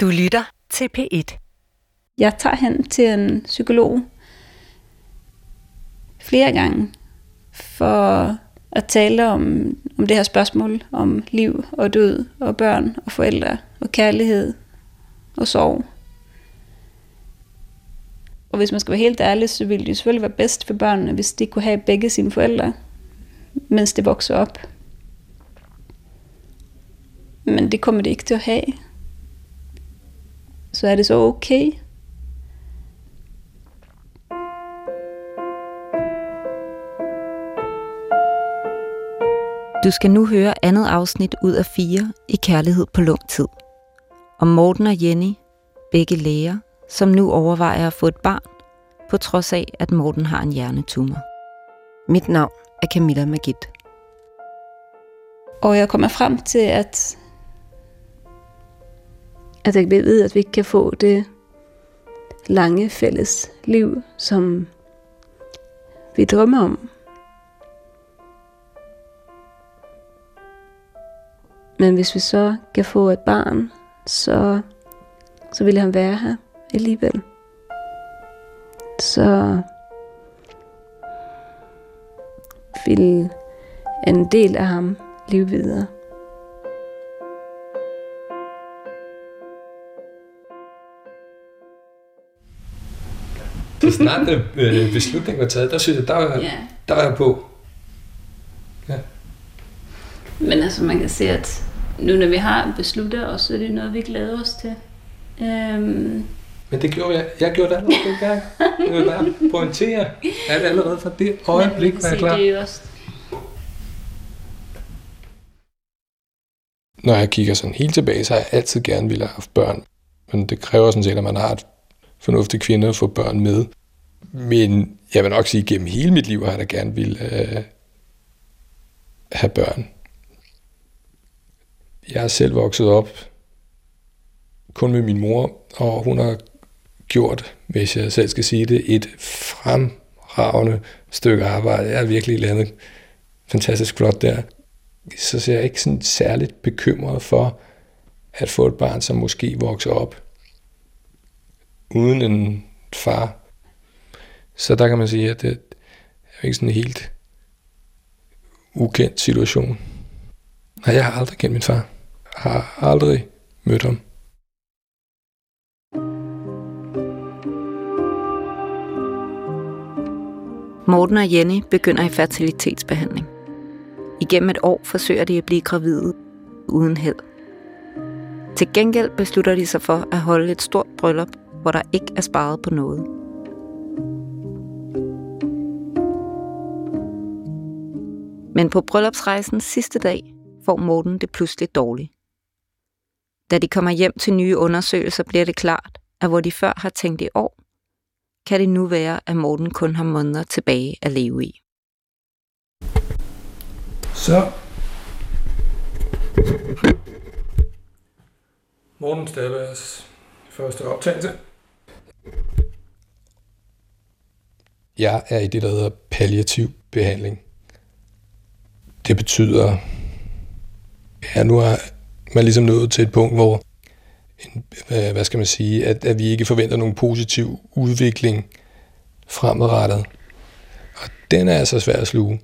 Du lytter til P1. Jeg tager hen til en psykolog flere gange for at tale om, om det her spørgsmål om liv og død og børn og forældre og kærlighed og sorg. Og hvis man skal være helt ærlig, så ville det selvfølgelig være bedst for børnene, hvis de kunne have begge sine forældre, mens de vokser op. Men det kommer de ikke til at have. Så er det så okay. Du skal nu høre andet afsnit ud af fire i Kærlighed på lung tid. Om Morten og Jenny, begge læger, som nu overvejer at få et barn, på trods af, at Morten har en hjernetumor. Mit navn er Camilla Magid. Og jeg kommer frem til, at, at jeg ved, at vi ikke kan få det lange fælles liv, som vi drømmer om. Men hvis vi så kan få et barn, så, så vil han være her alligevel. Så vil en del af ham leve videre. Så snart øh, beslutningen var taget, der synes jeg, der var, Ja. der var jeg på. Men altså man kan se, at nu når vi har besluttet os, så er det noget, vi glæder os til. Øhm, Men det gjorde jeg. Jeg gjorde det allerede dengang. Jeg vil bare pointere, at allerede fra det øjeblik var jeg klar. Det er også Når jeg kigger sådan helt tilbage, så har jeg altid gerne ville have haft børn. Men det kræver sådan set, at man har et fornuftigt kvinde at få børn med. Men jeg vil nok sige, at gennem hele mit liv har jeg da gerne vil øh, have børn. Jeg er selv vokset op kun med min mor, og hun har gjort, hvis jeg selv skal sige det, et fremragende stykke arbejde. Jeg har virkelig landet fantastisk flot der. Så ser jeg ikke sådan særligt bekymret for at få et barn, som måske vokser op uden en far. Så der kan man sige, at det er ikke sådan en helt ukendt situation. Nej, jeg har aldrig kendt min far. Jeg har aldrig mødt ham. Morten og Jenny begynder i fertilitetsbehandling. Igennem et år forsøger de at blive gravide uden held. Til gengæld beslutter de sig for at holde et stort bryllup, hvor der ikke er sparet på noget. Men på bryllupsrejsens sidste dag får Morten det pludselig dårligt. Da de kommer hjem til nye undersøgelser, bliver det klart, at hvor de før har tænkt i år, kan det nu være, at Morten kun har måneder tilbage at leve i. Så. Morten Stabers første optagelse. Jeg er i det, der hedder palliativ behandling. Det betyder, ja, nu er man ligesom nået til et punkt, hvor en, hvad skal man sige, at, at vi ikke forventer nogen positiv udvikling fremadrettet. Og den er altså svær at sluge.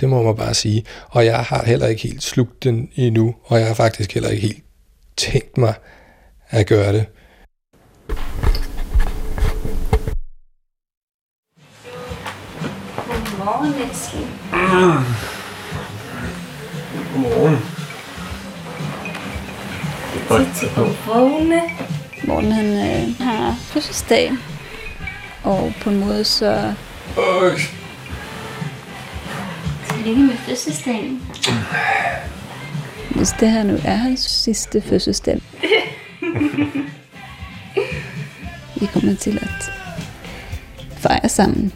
Det må man bare sige. Og jeg har heller ikke helt slugt den endnu, og jeg har faktisk heller ikke helt tænkt mig at gøre det. Godmorgen, Leslie. Godmorgen. til at vågne. Morten han øh, har fødselsdag, og på en måde så Øh, Tillykke med fødselsdagen. Hvis det her nu er hans sidste fødselsdag. vi kommer til at fejre sammen.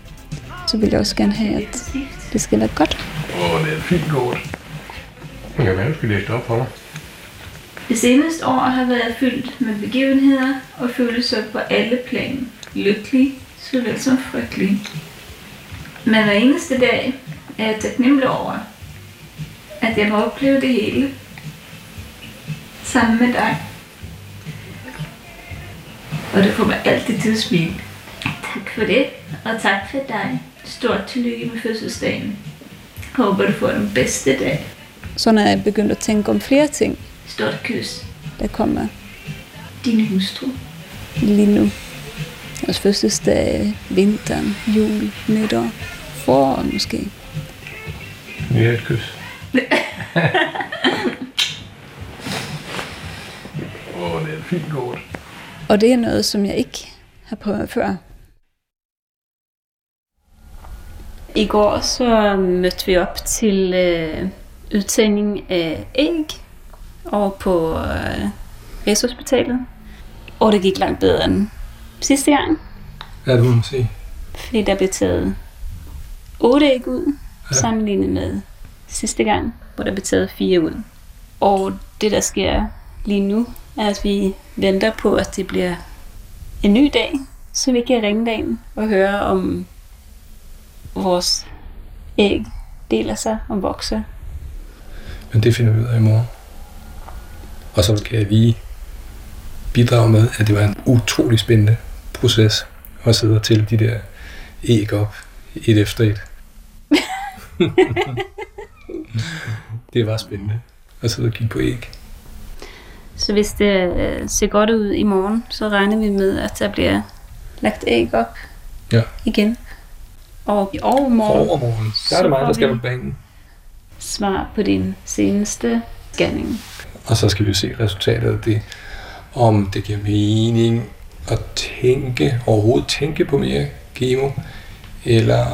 Så vil jeg også gerne have, at det skal være godt. Åh, det er fint godt. Jeg kan være, skal læse det op for mig. Det seneste år har været fyldt med begivenheder og følelser på alle plan. Lykkelig, såvel som frygtelig. Men hver eneste dag er jeg taknemmelig over, at jeg må opleve det hele sammen med dig. Og det får mig altid til at smile. Tak for det, og tak for dig. Stort tillykke med fødselsdagen. Håber, du får den bedste dag. Så når jeg begyndte at tænke om flere ting, Stort kys. der kommer Din hustru. lige nu. Vores fødselsdag, vinteren, jul, nytår, forår måske. Ja, et kys. Åh, oh, det er et fint kort. Og det er noget, som jeg ikke har prøvet før. I går så mødte vi op til øh, udtagning af æg over på øh, Rigshospitalet. Og det gik langt bedre end sidste gang, er det, hun sige? fordi der blev taget 8 æg ud, ja. sammenlignet med sidste gang, hvor der blev taget 4 ud. Og det, der sker lige nu, er, at vi venter på, at det bliver en ny dag, så vi kan ringe dagen og høre, om vores æg deler sig og vokser. Men det finder vi ud af i morgen. Og så kan jeg lige bidrage med, at det var en utrolig spændende proces at sidde og tælle de der æg op, et efter et. det var spændende at sidde og kigge på æg. Så hvis det øh, ser godt ud i morgen, så regner vi med, at der bliver lagt æg op Ja. igen. Og i overmorgen Overmorgen, der er det mig, der skal på banen. svar på din seneste scanning. Og så skal vi se resultatet af det. Om det giver mening at tænke, overhovedet tænke på mere kemo, eller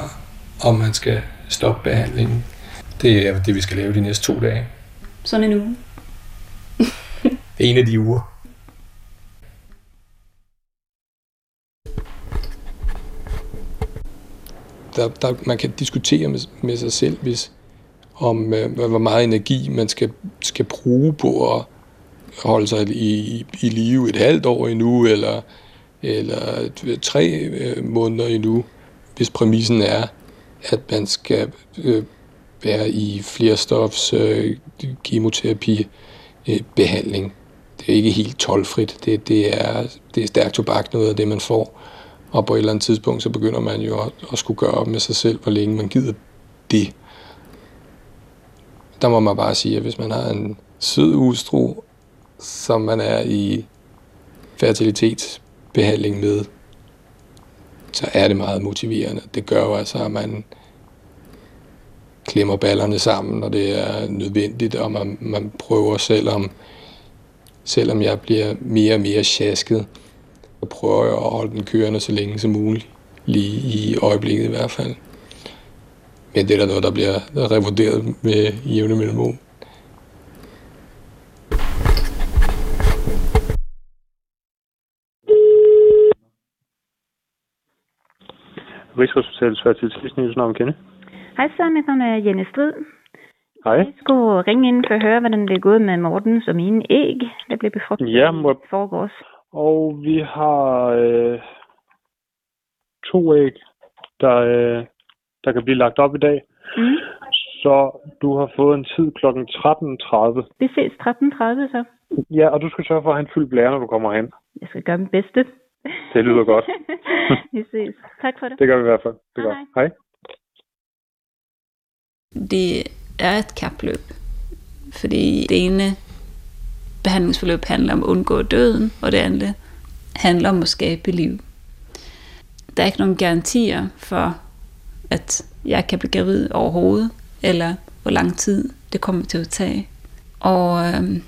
om man skal stoppe behandlingen. Det er det, vi skal lave de næste to dage. Sådan en uge. En af de uger. Der, der, man kan diskutere med, med sig selv, hvis om øh, hvor meget energi man skal, skal bruge på at holde sig i, i live et halvt år endnu, eller, eller tre øh, måneder endnu, hvis præmissen er, at man skal øh, være i flerstofs øh, kemoterapi øh, behandling. Det er ikke helt tolvfrit. Det, det, er, det er stærkt tobak, noget af det, man får. Og på et eller andet tidspunkt, så begynder man jo at, at skulle gøre op med sig selv, hvor længe man gider det. Der må man bare sige, at hvis man har en sød hustru, som man er i fertilitetsbehandling med, så er det meget motiverende. Det gør jo altså, at man klemmer ballerne sammen, når det er nødvendigt, og man, man prøver selvom, selvom jeg bliver mere og mere sjasket, så prøver jeg at holde den kørende så længe som muligt, lige i øjeblikket i hvert fald. Men det er da noget, der bliver revurderet med jævne mellemrum. Rigshospitalets fertilitetsnivelse navn kende. Hej så, mit navn er Jenny Strid. Hej. Jeg skulle ringe ind for at høre, hvordan det er gået med Mortens og mine æg, der blev befrugtet Ja, må- i forgårs. Og vi har øh, to æg, der, øh, der kan blive lagt op i dag. Mm. Så du har fået en tid kl. 13.30. Vi ses 13.30 så. Ja, og du skal sørge for at have en fyldt blære, når du kommer hen. Jeg skal gøre mit bedste. Det lyder godt. vi ses. Tak for det. Det gør vi i hvert fald. Det Hej, gør. Hej. Det er et kapløb, fordi det ene behandlingsforløb handler om at undgå døden, og det andet handler om at skabe liv. Der er ikke nogen garantier for, at jeg kan blive gravid overhovedet, eller hvor lang tid det kommer til at tage. Og øh,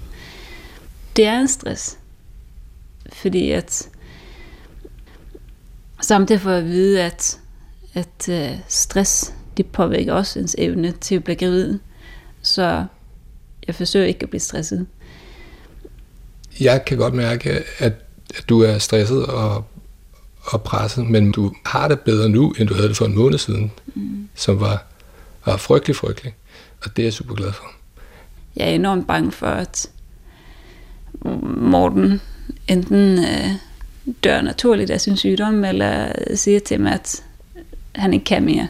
det er en stress, fordi at samtidig får jeg at vide, at, at øh, stress det påvirker også ens evne til at blive gravid. Så jeg forsøger ikke at blive stresset. Jeg kan godt mærke, at, at du er stresset og, og presset, men du har det bedre nu, end du havde det for en måned siden, mm. som var, var frygtelig, frygtelig. Og det er jeg super glad for. Jeg er enormt bange for, at Morten enten øh, dør naturligt af sin sygdom, eller siger til mig, at han ikke kan mere.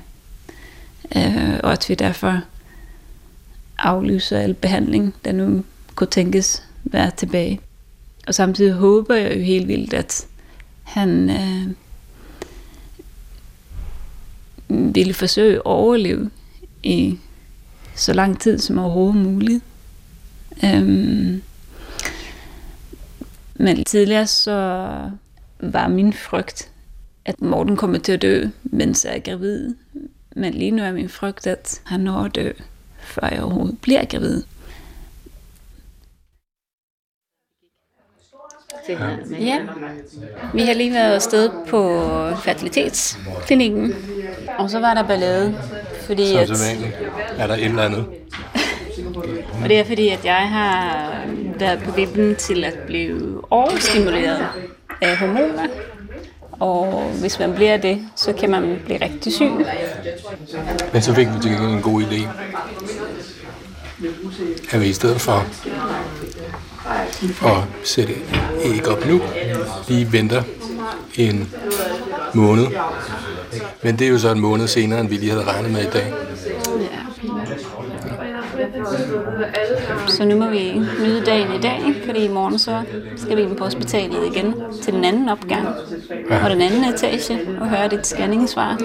Øh, og at vi derfor aflyser al behandling, der nu kunne tænkes være tilbage. Og samtidig håber jeg jo helt vildt, at Han øh, ville forsøge at overleve i så lang tid som overhovedet muligt. Øhm, men tidligere så var min frygt, at Morten kommer til at dø, mens jeg er gravid. Men lige nu er min frygt, at han når at dø, før jeg overhovedet bliver gravid. Ja, vi har lige været afsted på fertilitetsklinikken, og så var der ballade, fordi Som at, er der et eller andet. og det er fordi, at jeg har været på vippen til at blive overstimuleret af hormoner, og hvis man bliver det, så kan man blive rigtig syg. Men så fik vi til gengæld en god idé. At vi i stedet for at sætte æg op nu, lige venter en måned. Men det er jo så en måned senere, end vi lige havde regnet med i dag. Så nu må vi nyde dagen i dag, fordi i morgen så skal vi ind på hospitalet igen til den anden opgang og den anden etage og høre dit scanningssvar.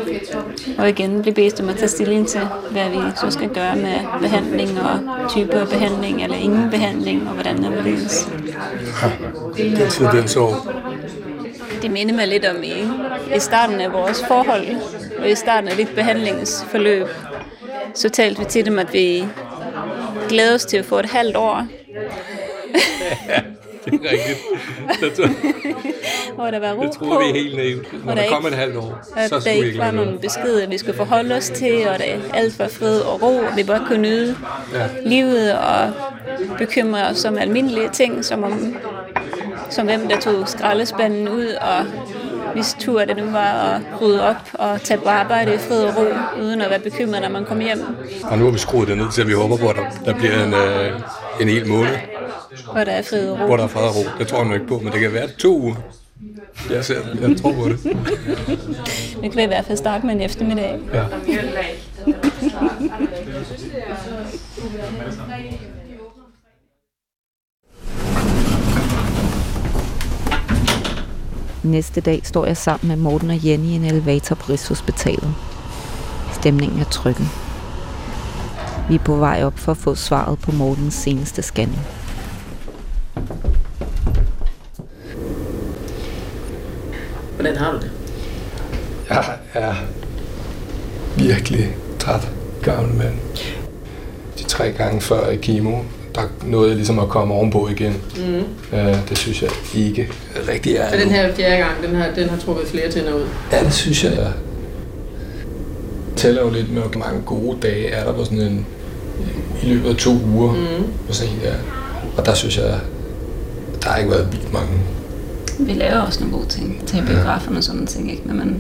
Og igen blive bedt om at tage stilling til, hvad vi så skal gøre med behandling og typer af behandling eller ingen behandling og hvordan det vil Den tid, den sov. Det minder mig lidt om i, i starten af vores forhold og i starten af dit behandlingsforløb. Så talte vi til dem, at vi glæder os til at få et halvt år, Det er rigtigt. Hvor der var ro det på. troede vi helt naivt. Når der der kom et halvt år, at så der ikke ikke var nogen noget. beskeder, vi skulle forholde os til, og der alt var fred og ro, og vi bare kunne nyde Ja. livet og bekymre os om almindelige ting, som om som hvem der tog skraldespanden ud, og hvis tur det nu var at rydde op og tage på arbejde i fred og ro, uden at være bekymret, når man kom hjem. Og nu har vi skruet det ned til, at vi håber på, at der, der bliver en, øh, en hel måned, Hvor der er fred og ro. hvor der er fred og ro. Det tror jeg nu ikke på, men det kan være to uger. Jeg, ser, jeg tror på det. Vi kan i hvert fald starte med en eftermiddag. Ja. Næste dag står jeg sammen med Morten og Jenny i en elevator på Rigshospitalet. Stemningen er trykken. Vi er på vej op for at få svaret på Mortens seneste scanning. Hvordan har du det? Jeg er virkelig træt, gammel mand. De tre gange før i kemo, der nåede jeg ligesom at komme ovenpå igen. Mm. Øh, det synes jeg ikke rigtig er Så den her fjerde gang, den har, den har trukket flere tænder ud. Ja, det synes jeg. Jeg tæller jo lidt med, hvor mange gode dage er der på sådan en, i løbet af to uger Mm. på sådan en der. Og der synes jeg, der har ikke været vildt mange Vi laver også nogle gode ting. Tage biografen og sådan nogle ting, ikke? Når man,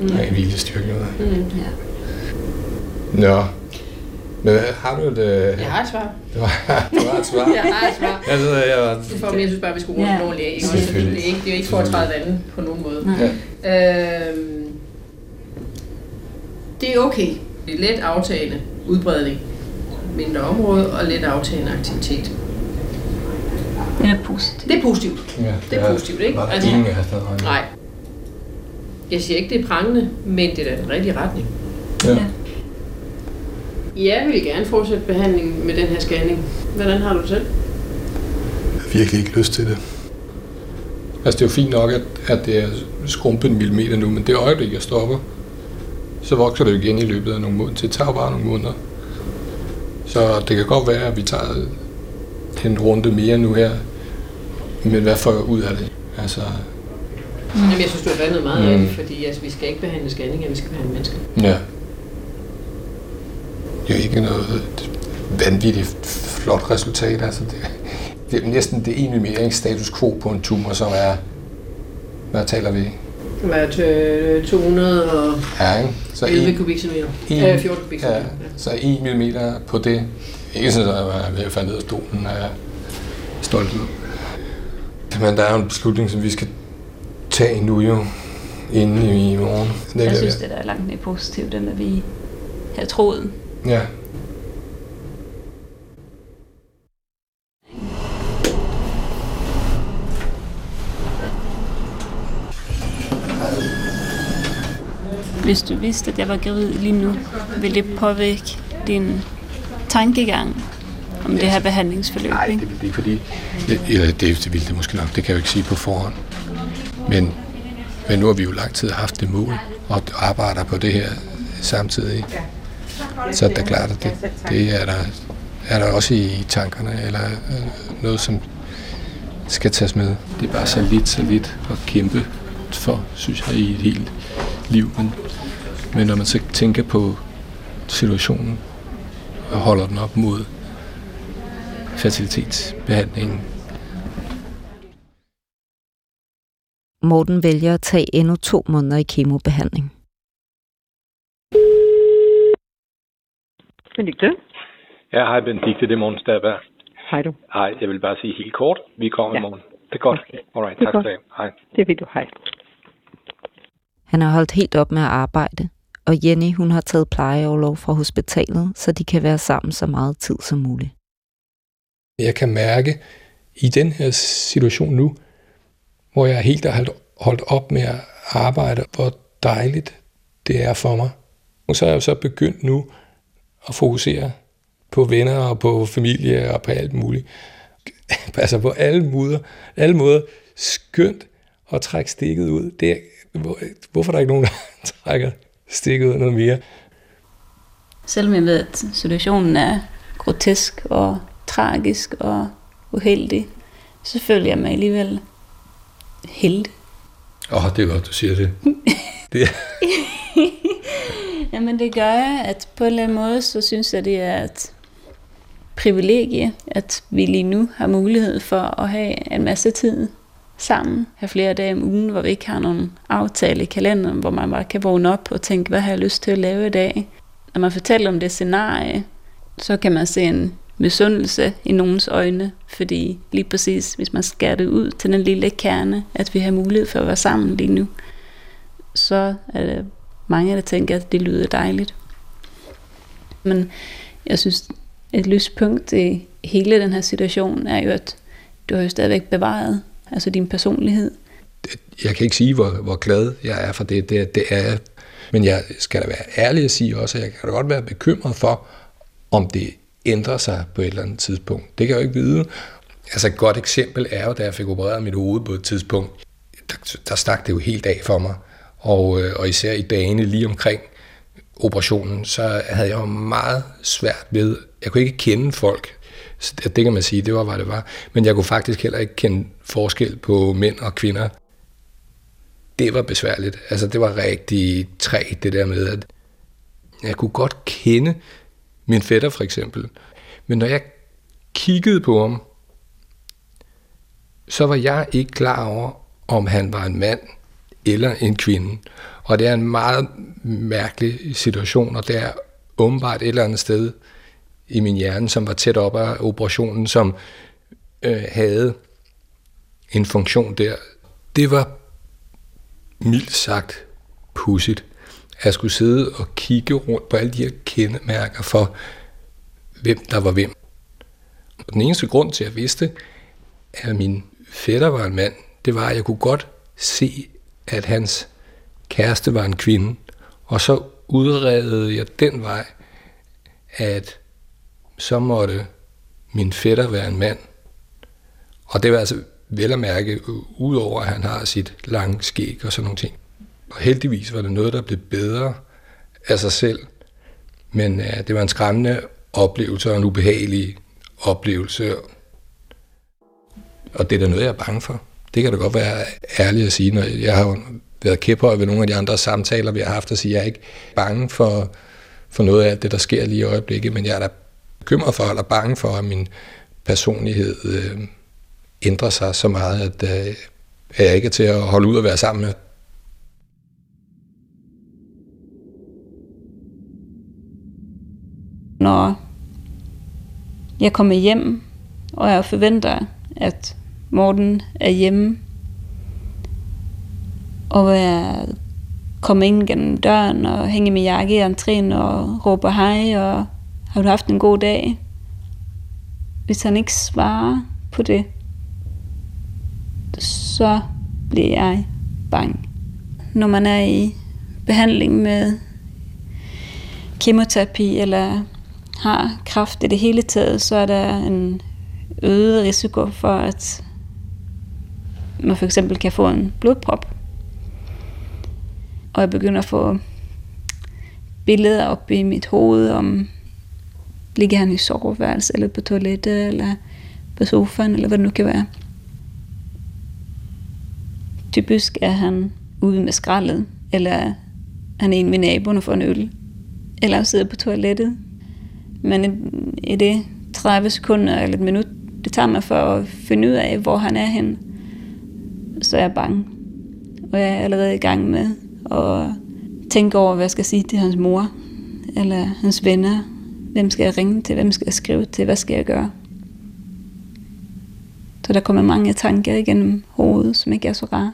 mm. af viljestyrke. Noget. Mm. ja. Nå. Men har du et... Øh, Jeg har et svar. du har, du har et svar. Jeg har et svar. Jeg ved, jeg var... Det får jeg synes bare, vi skulle runde Ja. ja. ordentligt af. Ikke? Også, fordi Selvfølgelig. Det er ikke, det er ikke for at træde vandet på nogen måde. Nej. Ja. Øhm, det er okay. Det er let aftagende udbredning. Mindre område og let aftagende aktivitet. Det er positivt. Det er positivt. Ja, Det er positivt, ikke? Var der Altså- ingen af. Nej. Jeg siger ikke, det er prangende, men det er da den rigtige retning. Ja. Jeg vil gerne fortsætte behandlingen med den her scanning. Hvordan har du det selv? Jeg har virkelig ikke lyst til det. Altså, det er jo fint nok, at, at det er skrumpet en millimeter nu, men det øjeblik, jeg stopper, så vokser det jo igen i løbet af nogle måneder. Det tager bare nogle måneder. Så det kan godt være, at vi tager en runde mere nu her. Men hvad får jeg ud af det? Altså, Jamen, jeg synes, du har vandet meget mm. af Mm. det, fordi altså, vi skal ikke behandle scanninger, vi skal behandle mennesker. ja. Det er jo ikke noget vanvittigt flot resultat. Altså, det, det er næsten det ene mere status quo på en tumor, som er, hvad taler vi? Det var til 211 Ja, ikke? Så en, kubikcentimeter. en- Øh, 14 ja, kubikcentimeter. så 1 mm på det. Ikke sådan, at jeg er ved at falde ned af stolen, er jeg stolt ud. Men der er jo en beslutning, som vi skal tage nu jo, inden i, morgen. Det er Jeg synes, det der er langt mere positivt, end at vi havde troet. Ja. Hvis du vidste, at jeg var gravid lige nu, ville det påvirke din tankegang om det her behandlingsforløb? Nej, det vil det ikke, fordi... Eller det, det vil det måske nok, det kan jeg jo ikke sige på forhånd. Men, men nu har vi jo lang tid haft det mål, og arbejder på det her samtidig. Så det er klart, at det, det er, der, er der også i tankerne, eller øh, noget, som skal tages med. Det er bare så lidt, så lidt at kæmpe for, synes jeg, i et helt liv. Men, men når man så tænker på situationen og holder den op mod fertilitetsbehandlingen, Morten vælger at tage endnu to måneder i kemobehandling. Benedikte? Ja, hej Benedikte, det er Morten Stabær. Hej du. Hej, jeg vil bare sige helt kort. Vi kommer Ja. i morgen. Det er godt. Okay. Alright, Det tak skal du. Hej. Det ved du. Hej. Han har holdt helt op med at arbejde, og Jenny hun har taget plejeoverlov fra hospitalet, så de kan være sammen så meget tid som muligt. Jeg kan mærke i den her situation nu, hvor jeg helt har holdt, holdt op med at arbejde, hvor dejligt det er for mig. Og så er jeg jo så begyndt nu at fokusere på venner og på familie og på alt muligt. altså på alle måder, alle måder skønt at trække stikket ud. Det er, hvor, hvorfor er der ikke nogen, der trækker stikket ud noget mere? Selvom jeg ved, at situationen er grotesk og tragisk og uheldig, så føler jeg mig alligevel heldig. Åh, oh, det er godt, du siger det. det er, Jamen det gør jeg, at på en eller anden måde, så synes jeg, det er et privilegie, at vi lige nu har mulighed for at have en masse tid sammen, have flere dage om ugen, hvor vi ikke har nogen aftale i kalenderen, hvor man bare kan vågne op og tænke, hvad har jeg lyst til at lave i dag? Når man fortæller om det scenarie, så kan man se en misundelse i nogens øjne, fordi lige præcis, hvis man skærer det ud til den lille kerne, at vi har mulighed for at være sammen lige nu, så er det mange, der tænker, at det lyder dejligt. Men jeg synes, et lyspunkt i hele den her situation er jo, at du har jo stadigvæk bevaret altså din personlighed. jeg kan ikke sige, hvor, hvor glad jeg er for det. Det, det er jeg. Men jeg skal da være ærlig at sige også, at jeg kan da godt være bekymret for, om det ændrer sig på et eller andet tidspunkt. Det kan jeg jo ikke vide. Altså et godt eksempel er jo, da jeg fik opereret mit hoved på et tidspunkt, der, der stak det jo helt af for mig. Og, øh, og især i dagene lige omkring operationen, så havde jeg jo meget svært ved, jeg kunne ikke kende folk. Så Det det kan man sige, det var, hvad det var. Men jeg kunne faktisk heller ikke kende forskel på mænd og kvinder. Det var besværligt. Altså, det var rigtig træ, det der med, at jeg kunne godt kende min fætter for eksempel. Men når jeg kiggede på ham, så var jeg ikke klar over, om han var en mand eller en kvinde. Og det er en meget mærkelig situation, og det er åbenbart et eller andet sted i min hjerne, som var tæt op af operationen, som øh, havde en funktion der. Det var mildt sagt pudsigt, at jeg skulle sidde og kigge rundt på alle de her kendemærker for, hvem der var hvem. Og den eneste grund til, at jeg vidste, at min fætter var en mand, det var, at jeg kunne godt se, at hans kæreste var en kvinde. Og så udredede jeg den vej, at så måtte min fætter være en mand. Og det var altså vel at mærke, udover at han har sit lange skæg og sådan nogle ting. Og heldigvis var det noget, der blev bedre af sig selv. Men ja, det var en skræmmende oplevelse og en ubehagelig oplevelse. Og det er da noget, jeg er bange for. Det kan da godt være ærligt at sige, når jeg har været kæphøj ved nogle af de andre samtaler, vi har haft, og sige, at jeg er ikke bange for, for noget af det, der sker lige i øjeblikket, men jeg er da bekymret for, eller bange for, at min personlighed øh, ændrer sig så meget, at, øh, at jeg ikke er til at holde ud og være sammen med. Når jeg kommer hjem, og jeg forventer, at Morten er hjemme, og jeg kommer ind gennem døren og hænger min jakke i entréen og råber hej, og har du haft en god dag? Hvis han ikke svarer på det, så bliver jeg bange. Når man er i behandling med kemoterapi eller har kraft i det hele taget, så er der en øget risiko for, at man for eksempel kan få en blodprop. Og jeg begynder at få billeder op i mit hoved om, ligger han i soveværelse, eller på toilettet, eller på sofaen, eller hvad det nu kan være. Typisk er han ude med skraldet, eller han er en med naboen og får en øl, eller sidder på toilettet. Men i, det 30 sekunder eller et minut, det tager mig for at finde ud af, hvor han er henne, så er jeg bange. Og jeg er allerede i gang med at tænke over, hvad jeg skal sige til hans mor, eller hans venner. Hvem skal jeg ringe til? Hvem skal jeg skrive til? Hvad skal jeg gøre? Så der kommer mange tanker igennem hovedet, som ikke er så rare.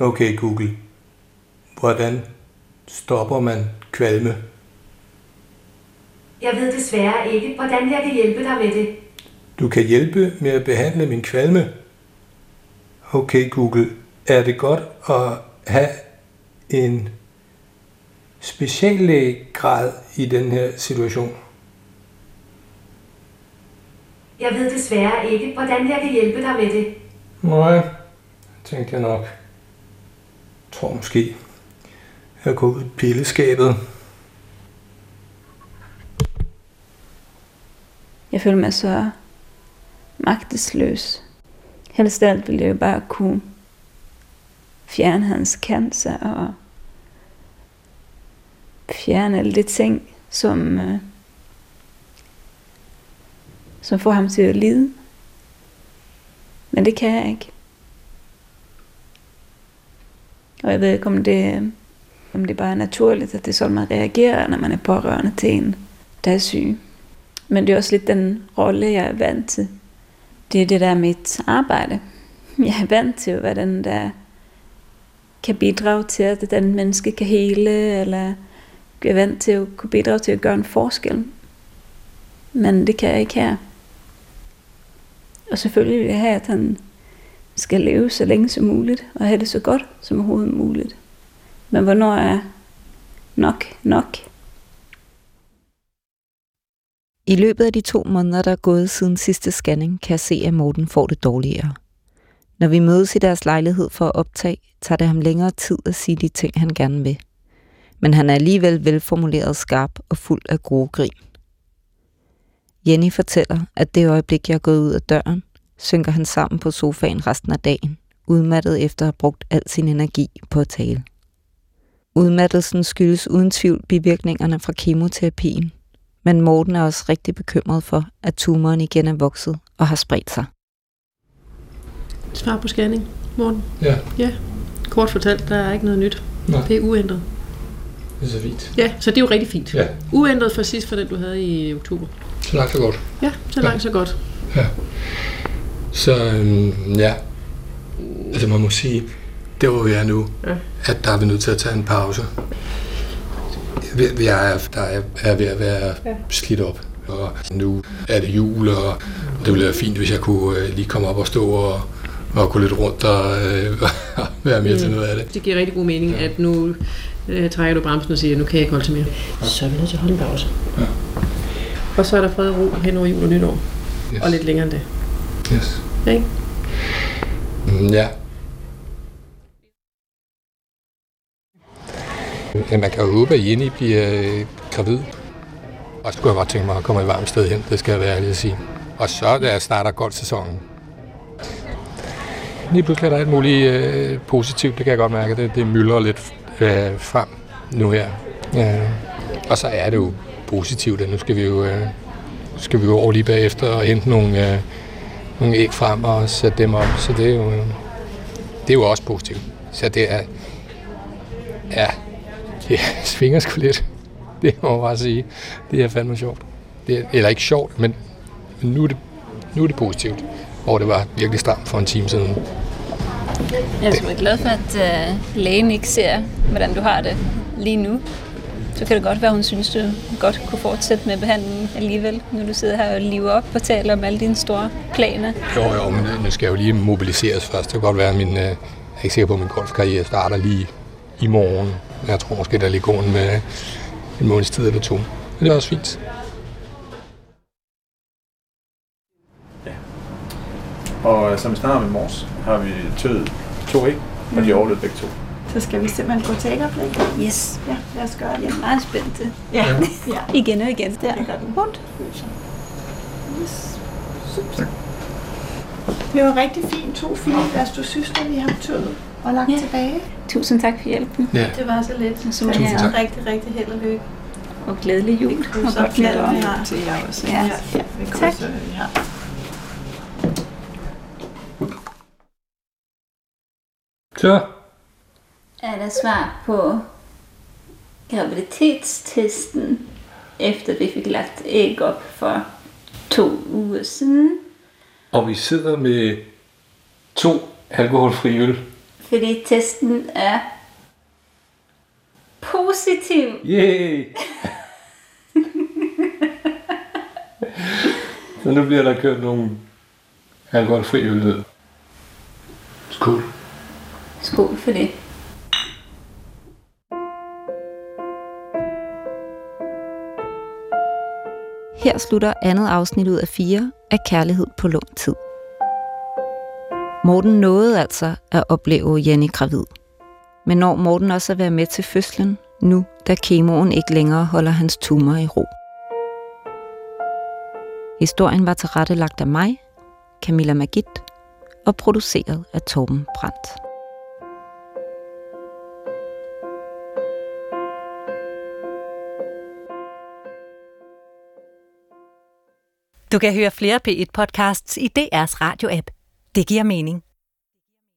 Okay Google, hvordan stopper man kvalme? Jeg ved desværre ikke, hvordan jeg kan hjælpe dig med det. Du kan hjælpe med at behandle min kvalme. Okay Google, er det godt at have en speciallægegrad i den her situation? Jeg ved desværre ikke, hvordan jeg kan hjælpe dig med det. Nej, tænkte jeg nok. Jeg tror måske, jeg går ud i pilleskabet. Jeg føler mig så magtesløs. Helst alt ville jeg jo bare kunne fjerne hans cancer og fjerne alle de ting, som, øh, som får ham til at lide. Men det kan jeg ikke. Og jeg ved ikke, om det, om det bare er naturligt, at det er sådan, man reagerer, når man er pårørende til en, der er syg. Men det er også lidt den rolle, jeg er vant til. Det er det der mit arbejde. Jeg er vant til at være den, der kan bidrage til, at den menneske kan hele, eller er vant til at kunne bidrage til at gøre en forskel. Men det kan jeg ikke her. Og selvfølgelig vil jeg have, at han skal leve så længe som muligt, og have det så godt som overhovedet muligt. Men hvornår er nok nok? I løbet af de to måneder, der er gået siden sidste scanning, kan jeg se, at Morten får det dårligere. Når vi mødes i deres lejlighed for at optage, tager det ham længere tid at sige de ting, han gerne vil. Men han er alligevel velformuleret skarp og fuld af gode grin. Jenny fortæller, at det øjeblik, jeg er gået ud af døren, synker han sammen på sofaen resten af dagen, udmattet efter at have brugt al sin energi på at tale. Udmattelsen skyldes uden tvivl bivirkningerne fra kemoterapien, men Morten er også rigtig bekymret for, at tumoren igen er vokset og har spredt sig. Svar på scanning, Morten. Ja, Ja, kort fortalt, der er ikke noget nyt. Nej. Det er uændret. det er så fint. Ja, så det er jo rigtig fint. Ja. Uændret fra sidst, for den du havde i oktober. Så langt så godt. Ja, så langt så godt. Så øhm, ja, altså man må sige, det hvor vi er nu, Ja. at der er vi nødt til at tage en pause. Vi, vi er, der er, er ved at være Ja. slidt op, og nu er det jul, og det ville være fint, hvis jeg kunne øh, lige komme op og stå og, og gå lidt rundt og øh, være med mm. til noget af det. Det giver rigtig god mening, at nu øh, trækker du bremsen og siger, nu kan jeg ikke holde til mere. Så er vi nødt til at holde en pause. Ja. Og så er der fred og ro hen over jul og nytår. Yes. Og lidt længere end det. Yes. Ja, ikke? Mm, Ja. Men man kan jo håbe, at Jenny bliver øh, gravid. Og så kunne jeg godt tænke mig at komme et varmt sted hen, det skal jeg være ærlig at sige. Og så der starter godt sæsonen. Lige pludselig er der alt muligt øh, positivt, det kan jeg godt mærke. Det, det myldrer lidt øh, frem nu her. Ja. Og så er det jo positivt, at nu skal vi jo, øh, skal vi jo over lige bagefter og hente nogle, øh, nogle æg frem og sætte dem op. Så det er jo, øh, det er jo også positivt. Så det er, ja, det svinger sgu lidt. Det må jeg bare sige. Det er fandme sjovt. Det er, eller ikke sjovt, men, men nu, er det, nu er det positivt. Hvor det var virkelig stramt for en time siden. Jeg er sgu glad for, at uh, lægen ikke ser, hvordan du har det lige nu. så kan det godt være, hun synes, du godt kunne fortsætte med behandlingen alligevel, når du sidder her og lever op og taler om alle dine store planer. Jo, jo, men nu skal jeg jo lige mobiliseres først. Det kan godt være, at min, øh, jeg er ikke sikker på, at min golfkarriere starter lige i morgen. Jeg tror måske, der lige går en, med en måneds tid eller to. Men det er også fint. Og øh, som vi snakker i morges, har vi tøet to æg, og de overlevede begge to. Så skal vi simpelthen gå til ægoplæg. Yes. Ja, lad os gøre Jeg det. er meget spændt. Ja, ja. Igen og igen. Der ligger den rundt. Yes. Super. Det var rigtig fint. To fine søster, vi har tøet og lagt Ja. tilbage. Tusind tak for hjælpen. Ja. Det var så lidt. Så jeg tak. er rigtig, rigtig held og lykke. og glædelig jul. Krydser godt nytår. fingrene til jer også. Ja. ja vi krydser, ja. Så. Er der svar på graviditetstesten, efter vi fik lagt æg op for to uger siden? Og vi sidder med to alkoholfri øl. Fordi testen er positiv. Yay! Så nu bliver der kørt nogle alkoholfri øl. Skål. Skål for det. Her slutter andet afsnit ud af fire af Kærlighed på lung tid. Morten nåede altså at opleve Jenny gravid. Men når Morten også at være med til fødslen, nu da kemoen ikke længere holder hans tumor i ro. Historien var tilrettelagt af mig, Camilla Magit, og produceret af Torben Brandt. Du kan høre flere P1-podcasts i DR's radio-app. Det giver mening.